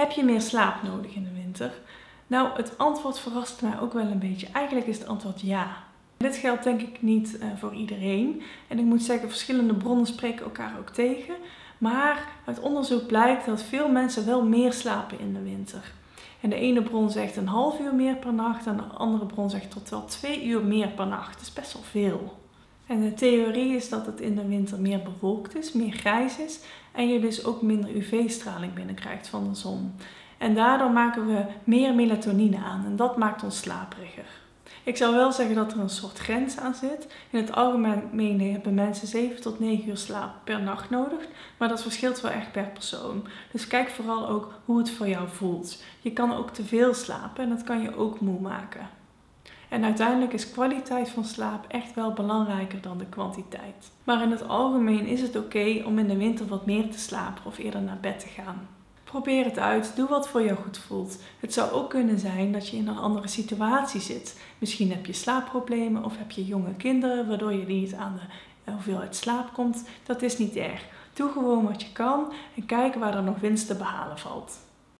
Heb je meer slaap nodig in de winter? Nou, het antwoord verrast mij ook wel een beetje. Eigenlijk is het antwoord ja. Dit geldt denk ik niet uh, voor iedereen. En ik moet zeggen, verschillende bronnen spreken elkaar ook tegen. Maar uit onderzoek blijkt dat veel mensen wel meer slapen in de winter. En de ene bron zegt een half uur meer per nacht en de andere bron zegt tot wel twee uur meer per nacht. Dat is best wel veel. En de theorie is dat het in de winter meer bewolkt is, meer grijs is en je dus ook minder UV-straling binnenkrijgt van de zon. En daardoor maken we meer melatonine aan en dat maakt ons slaperiger. Ik zou wel zeggen dat er een soort grens aan zit. In het algemeen hebben mensen 7 tot 9 uur slaap per nacht nodig, maar dat verschilt wel echt per persoon. Dus kijk vooral ook hoe het voor jou voelt. Je kan ook te veel slapen en dat kan je ook moe maken. En uiteindelijk is kwaliteit van slaap echt wel belangrijker dan de kwantiteit. Maar in het algemeen is het oké om in de winter wat meer te slapen of eerder naar bed te gaan. Probeer het uit, doe wat voor jou goed voelt. Het zou ook kunnen zijn dat je in een andere situatie zit. Misschien heb je slaapproblemen of heb je jonge kinderen waardoor je niet aan de hoeveelheid slaap komt. Dat is niet erg. Doe gewoon wat je kan en kijk waar er nog winst te behalen valt.